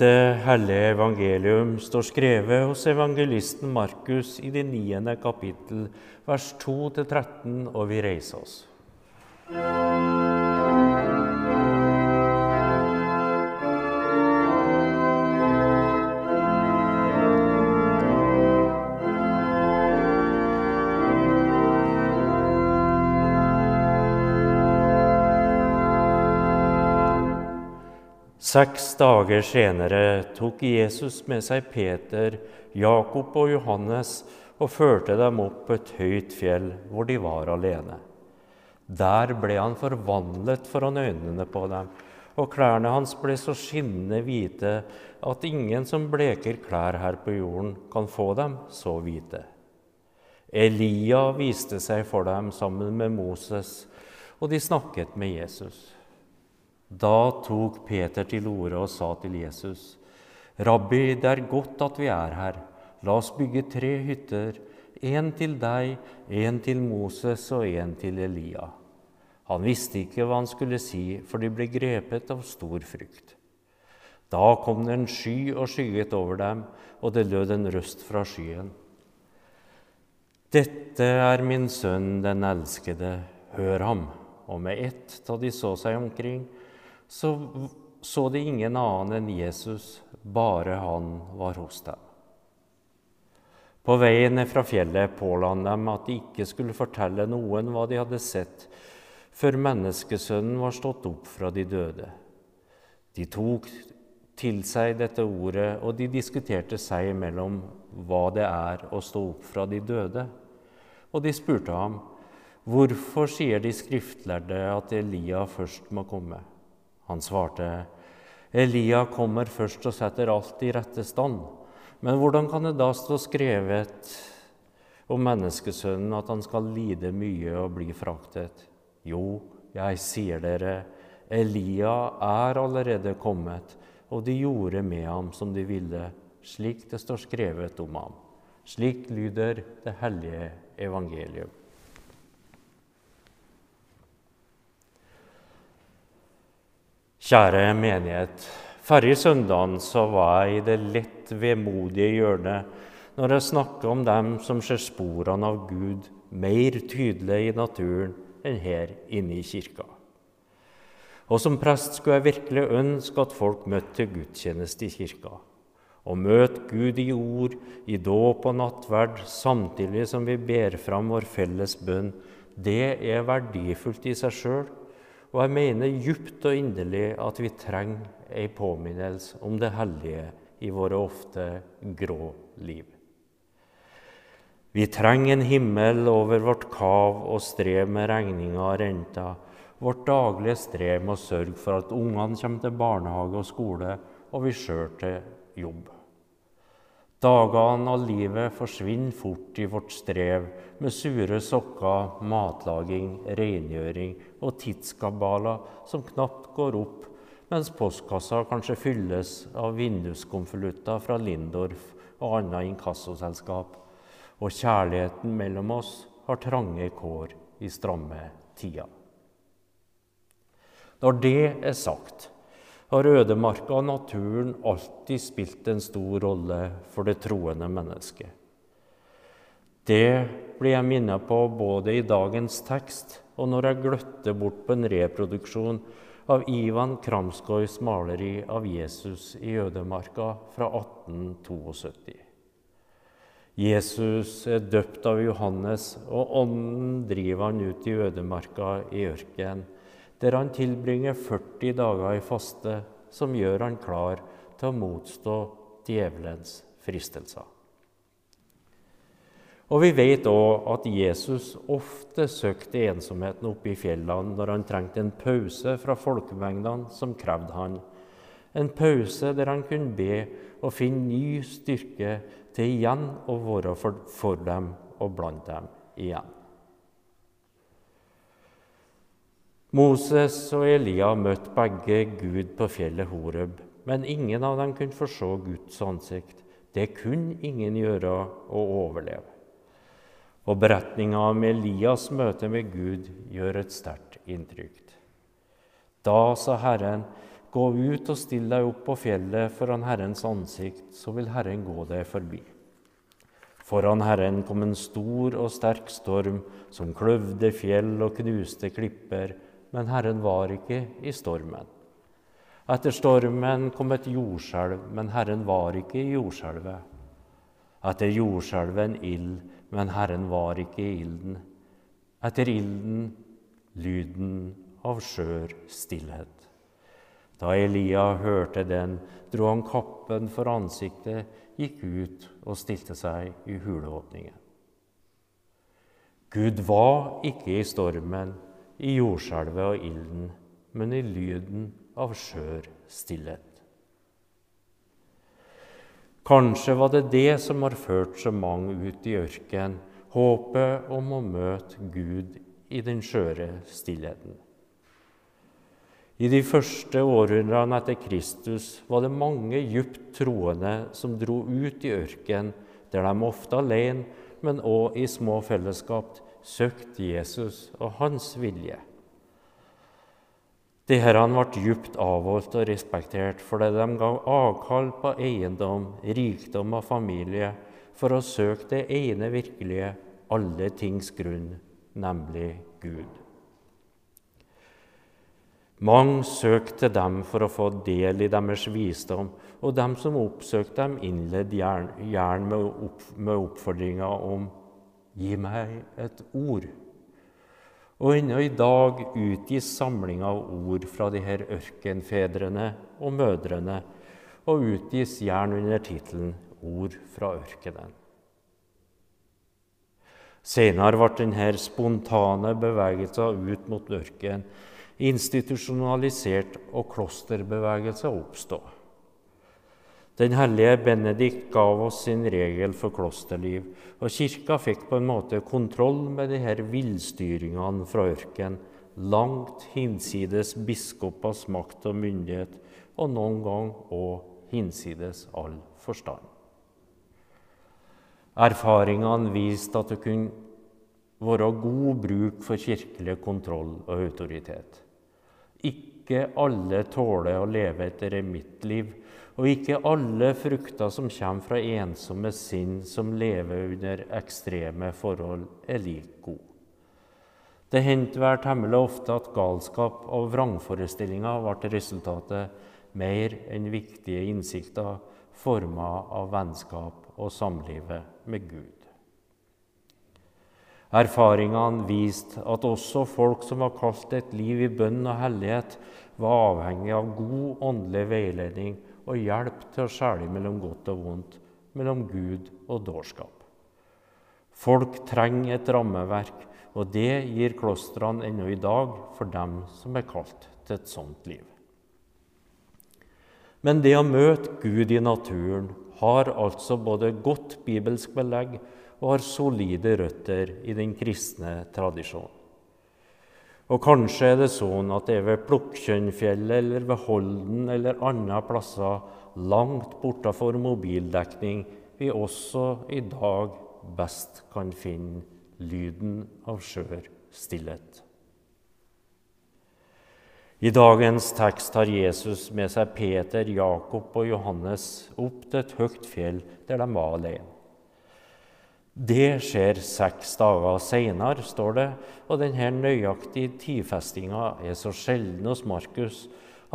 Dette hellige evangelium står skrevet hos evangelisten Markus i det niende kapittel, vers 2-13, og vi reiser oss. Seks dager senere tok Jesus med seg Peter, Jakob og Johannes og førte dem opp på et høyt fjell hvor de var alene. Der ble han forvandlet foran øynene på dem, og klærne hans ble så skinnende hvite at ingen som bleker klær her på jorden, kan få dem så hvite. Elia viste seg for dem sammen med Moses, og de snakket med Jesus. Da tok Peter til orde og sa til Jesus.: Rabbi, det er godt at vi er her. La oss bygge tre hytter, en til deg, en til Moses og en til Elia. Han visste ikke hva han skulle si, for de ble grepet av stor frykt. Da kom det en sky og skygget over dem, og det lød en røst fra skyen. Dette er min sønn, den elskede, hør ham. Og med ett, da de så seg omkring, så så de ingen annen enn Jesus, bare han var hos dem. På veien ned fra fjellet påla han dem at de ikke skulle fortelle noen hva de hadde sett, før menneskesønnen var stått opp fra de døde. De tok til seg dette ordet, og de diskuterte seg imellom hva det er å stå opp fra de døde. Og de spurte ham, hvorfor sier de skriftlærde at Elia først må komme? Han svarte, Elia kommer først og setter alt i rette stand. Men hvordan kan det da stå skrevet om menneskesønnen at han skal lide mye og bli fraktet? Jo, jeg sier dere, Elia er allerede kommet, og de gjorde med ham som de ville, slik det står skrevet om ham. Slik lyder det hellige evangelium. Kjære menighet. Forrige søndag var jeg i det lett vemodige hjørnet når jeg snakka om dem som ser sporene av Gud mer tydelig i naturen enn her inne i kirka. Og som prest skulle jeg virkelig ønske at folk møtte til gudstjeneste i kirka. Å møte Gud i ord, i dåp og nattverd, samtidig som vi ber fram vår felles bønn, det er verdifullt i seg sjøl og jeg mener djupt og inderlig at vi trenger ei påminnelse om det hellige i våre ofte grå liv. Vi trenger en himmel over vårt kav og strev med regninger og renter, vårt daglige strev med å sørge for at ungene kommer til barnehage og skole, og vi sjøl til jobb. Dagene av livet forsvinner fort i vårt strev med sure sokker, matlaging, rengjøring og tidskabaler som knapt går opp, mens postkassa kanskje fylles av vinduskonvolutter fra Lindorf og andre inkassoselskap, og kjærligheten mellom oss har trange kår i stramme tider. Når det er sagt, har ødemarka og naturen alltid spilt en stor rolle for det troende mennesket. Det blir jeg minnet på både i dagens tekst og når jeg gløtter bort på en reproduksjon av Ivan Kramskois maleri av Jesus i ødemarka fra 1872. Jesus er døpt av Johannes, og ånden driver han ut i ødemarka i ørkenen der han tilbringer 40 dager i faste, som gjør han klar til å motstå djevelens fristelser. Og Vi vet òg at Jesus ofte søkte ensomheten oppe i fjellene når han trengte en pause fra folkemengdene som krevde han. En pause der han kunne be og finne ny styrke til igjen å være for, for dem og blant dem igjen. Moses og Elia møtte begge Gud på fjellet Horeb, men ingen av dem kunne få Guds ansikt. Det kunne ingen gjøre å overleve. Og beretninga om Elias møte med Gud gjør et sterkt inntrykk. Da sa Herren, Gå ut og still deg opp på fjellet foran Herrens ansikt, så vil Herren gå deg forbi. Foran Herren kom en stor og sterk storm som kløvde fjell og knuste klipper, men Herren var ikke i stormen. Etter stormen kom et jordskjelv, men Herren var ikke i jordskjelvet. Etter jordskjelvet en ild, men Herren var ikke i ilden. Etter ilden lyden av skjør stillhet. Da Elia hørte den, dro han kappen for ansiktet, gikk ut og stilte seg i huleåpningen. Gud var ikke i stormen, i jordskjelvet og ilden, men i lyden av skjør stillhet. Kanskje var det det som har ført så mange ut i ørken, håpet om å møte Gud i den skjøre stillheten. I de første århundrene etter Kristus var det mange djupt troende som dro ut i ørken, der de ofte alene, men òg i små fellesskap, søkte Jesus og hans vilje. Disse ble djupt avholdt og respektert fordi de ga avkall på eiendom, rikdom og familie for å søke det ene virkelige, alle tings grunn, nemlig Gud. Mange søkte dem for å få del i deres visdom, og dem som oppsøkte dem, innledde gjerne med, opp, med oppfordringa om 'Gi meg et ord'. Og ennå i dag utgis samling av ord fra de her ørkenfedrene og -mødrene, og utgis gjerne under tittelen 'Ord fra ørkenen'. Senere ble denne spontane bevegelsen ut mot ørkenen institusjonalisert og klosterbevegelsen oppstå. Den hellige Benedikt gav oss sin regel for klosterliv, og kirka fikk på en måte kontroll med de her villstyringene fra ørken, langt hinsides biskopers makt og myndighet, og noen gang òg hinsides all forstand. Erfaringene viste at det kunne være god bruk for kirkelig kontroll og autoritet. Ikke alle tåler å leve et eremittliv, og ikke alle frukter som kommer fra ensomme sinn som lever under ekstreme forhold, er like gode. Det hendte vel temmelig ofte at galskap og vrangforestillinger ble resultatet mer enn viktige innsikter forma av vennskap og samlivet med Gud. Erfaringene viste at også folk som var kalt et liv i bønn og hellighet, var avhengig av god åndelig veiledning og hjelp til å skjelne mellom godt og vondt, mellom Gud og dårskap. Folk trenger et rammeverk, og det gir klostrene ennå i dag for dem som er kalt til et sånt liv. Men det å møte Gud i naturen har altså både godt bibelsk belegg og har solide røtter i den kristne tradisjonen. Og kanskje er det sånn at det er ved Plukkjønnfjellet eller ved Holden eller andre plasser langt bortafor mobildekning vi også i dag best kan finne lyden av skjør stillhet. I dagens tekst tar Jesus med seg Peter, Jakob og Johannes opp til et høyt fjell der de var alene. Det skjer seks dager seinere, står det, og denne nøyaktige tidfestinga er så sjelden hos Markus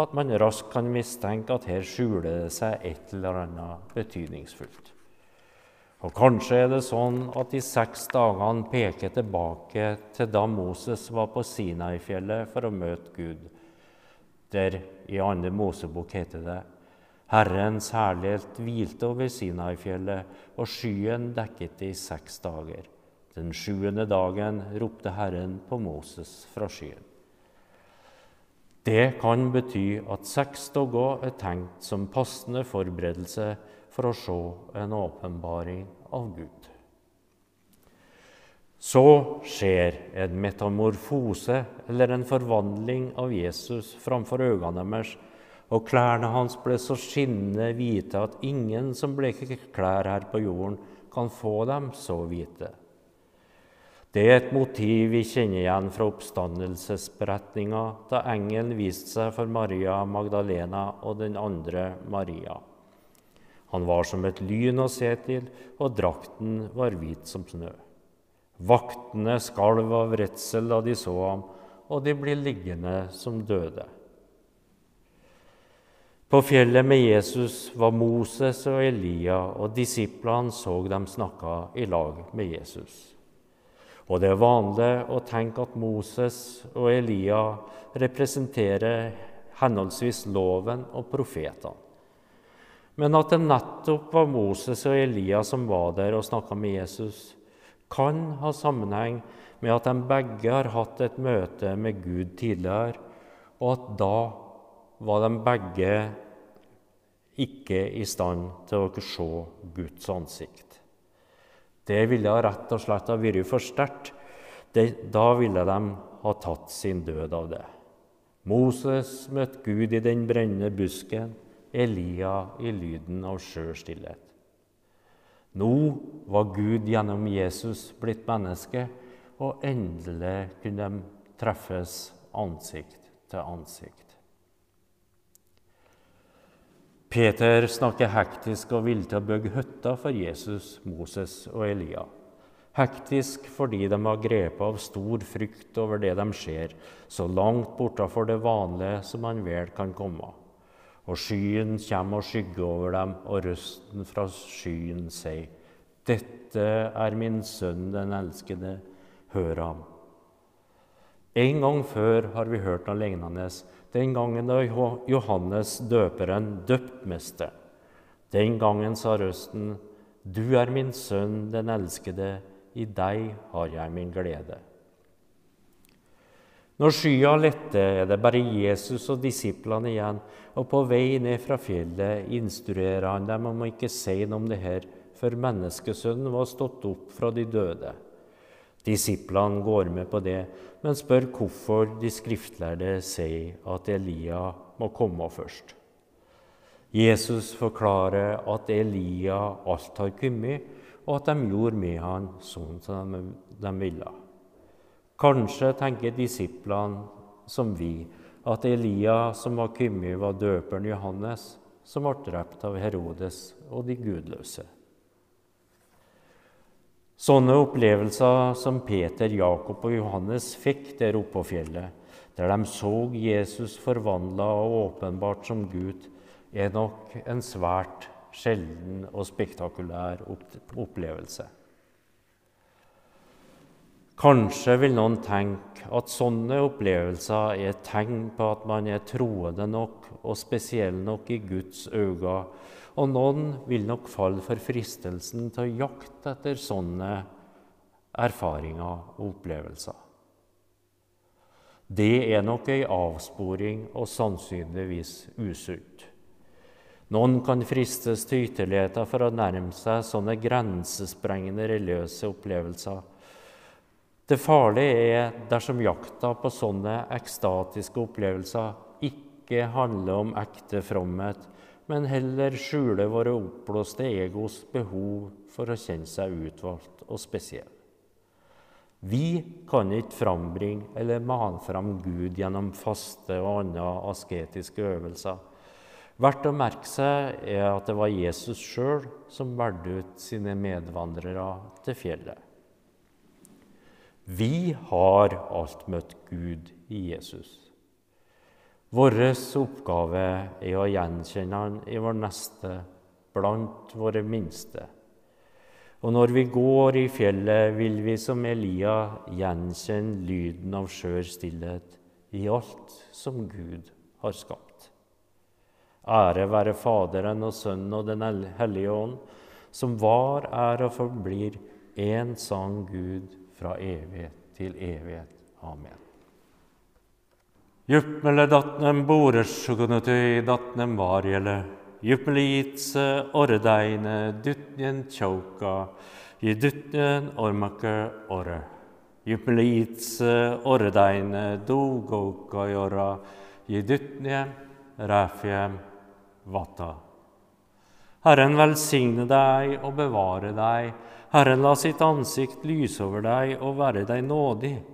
at man raskt kan mistenke at her skjuler det seg et eller annet betydningsfullt. Og Kanskje er det sånn at de seks dagene peker tilbake til da Moses var på Sinai-fjellet for å møte Gud. Der i andre Mosebok heter det Herrens herlighet hvilte over Sinai-fjellet, og skyen dekket det i seks dager. Den sjuende dagen ropte Herren på Moses fra skyen. Det kan bety at seks dager er tenkt som passende forberedelse for å se en åpenbaring av Gud. Så skjer en metamorfose, eller en forvandling av Jesus framfor øynene deres, og klærne hans ble så skinnende hvite at ingen som bleker klær her på jorden, kan få dem så hvite. Det er et motiv vi kjenner igjen fra oppstandelsesberetninga, da engelen viste seg for Maria Magdalena og den andre Maria. Han var som et lyn å se til, og drakten var hvit som snø. Vaktene skalv av redsel da de så ham, og de ble liggende som døde. På fjellet med Jesus var Moses og Elia, og disiplene så dem snakke i lag med Jesus. Og det er vanlig å tenke at Moses og Elia representerer henholdsvis loven og profetene. Men at det nettopp var Moses og Elia som var der og snakka med Jesus, kan ha sammenheng med at de begge har hatt et møte med Gud tidligere, og at da var de begge ikke i stand til å se Guds ansikt. Det ville rett og slett ha vært for sterkt. Da ville de ha tatt sin død av det. Moses møtte Gud i den brennende busken. Elia i lyden av skjør. Nå var Gud gjennom Jesus blitt menneske, og endelig kunne de treffes ansikt til ansikt. Peter snakker hektisk og vil til å bygge hytter for Jesus, Moses og Elia. Hektisk fordi de har grepet av stor frykt over det de ser, så langt bortafor det vanlige som man vel kan komme. Og skyen kommer og skygger over dem, og røsten fra skyen sier:" Dette er min sønn, den elskede, hør ham. En gang før har vi hørt noe lignende, den gangen da Johannes døperen døpmeste. Den gangen sa røsten, Du er min sønn, den elskede, i deg har jeg min glede. Når skya letter, er det bare Jesus og disiplene igjen, og på vei ned fra fjellet instruerer han dem om å ikke si noe om det her før menneskesønnen var stått opp fra de døde. Disiplene går med på det, men spør hvorfor de skriftlærde sier at Elia må komme først. Jesus forklarer at Elia alt har kommet, og at de gjorde med han sånn som de ville. Kanskje tenker disiplene som vi, at Elia som var kommet, var døperen Johannes, som ble drept av Herodes og de gudløse. Sånne opplevelser som Peter, Jakob og Johannes fikk der oppe på fjellet, der de så Jesus forvandla og åpenbart som Gud, er nok en svært sjelden og spektakulær opplevelse. Kanskje vil noen tenke at sånne opplevelser er et tegn på at man er troende nok og spesiell nok i Guds øyne, og noen vil nok falle for fristelsen til å jakte etter sånne erfaringer og opplevelser. Det er nok ei avsporing og sannsynligvis usunt. Noen kan fristes til ytterligheter for å nærme seg sånne grensesprengende religiøse opplevelser det farlige er dersom jakta på sånne ekstatiske opplevelser ikke handler om ekte fromhet, men heller skjule våre oppblåste egos behov for å kjenne seg utvalgt og spesiell. Vi kan ikke frambringe eller mane fram Gud gjennom faste og andre asketiske øvelser. Verdt å merke seg er at det var Jesus sjøl som valgte ut sine medvandrere til fjellet. Vi har alt møtt Gud i Jesus. Vår oppgave er å gjenkjenne Han i vår neste, blant våre minste. Og når vi går i fjellet, vil vi som Elia gjenkjenne lyden av skjør stillhet i alt som Gud har skapt. Ære være Faderen og Sønnen og Den hellige ånd, som var, er og forblir én sann Gud fra evighet til evighet. Amen. Juppmele datnem boresjugunutui datnem varjele, juppeliitse orredeine dutnjen tjauka, i ormakke ormake orre. Juppeliitse orredeine dogouka jora, i dytnjen ræfjem vata. Herren velsigne deg og bevare deg. Herren la sitt ansikt lyse over deg og være deg nådig.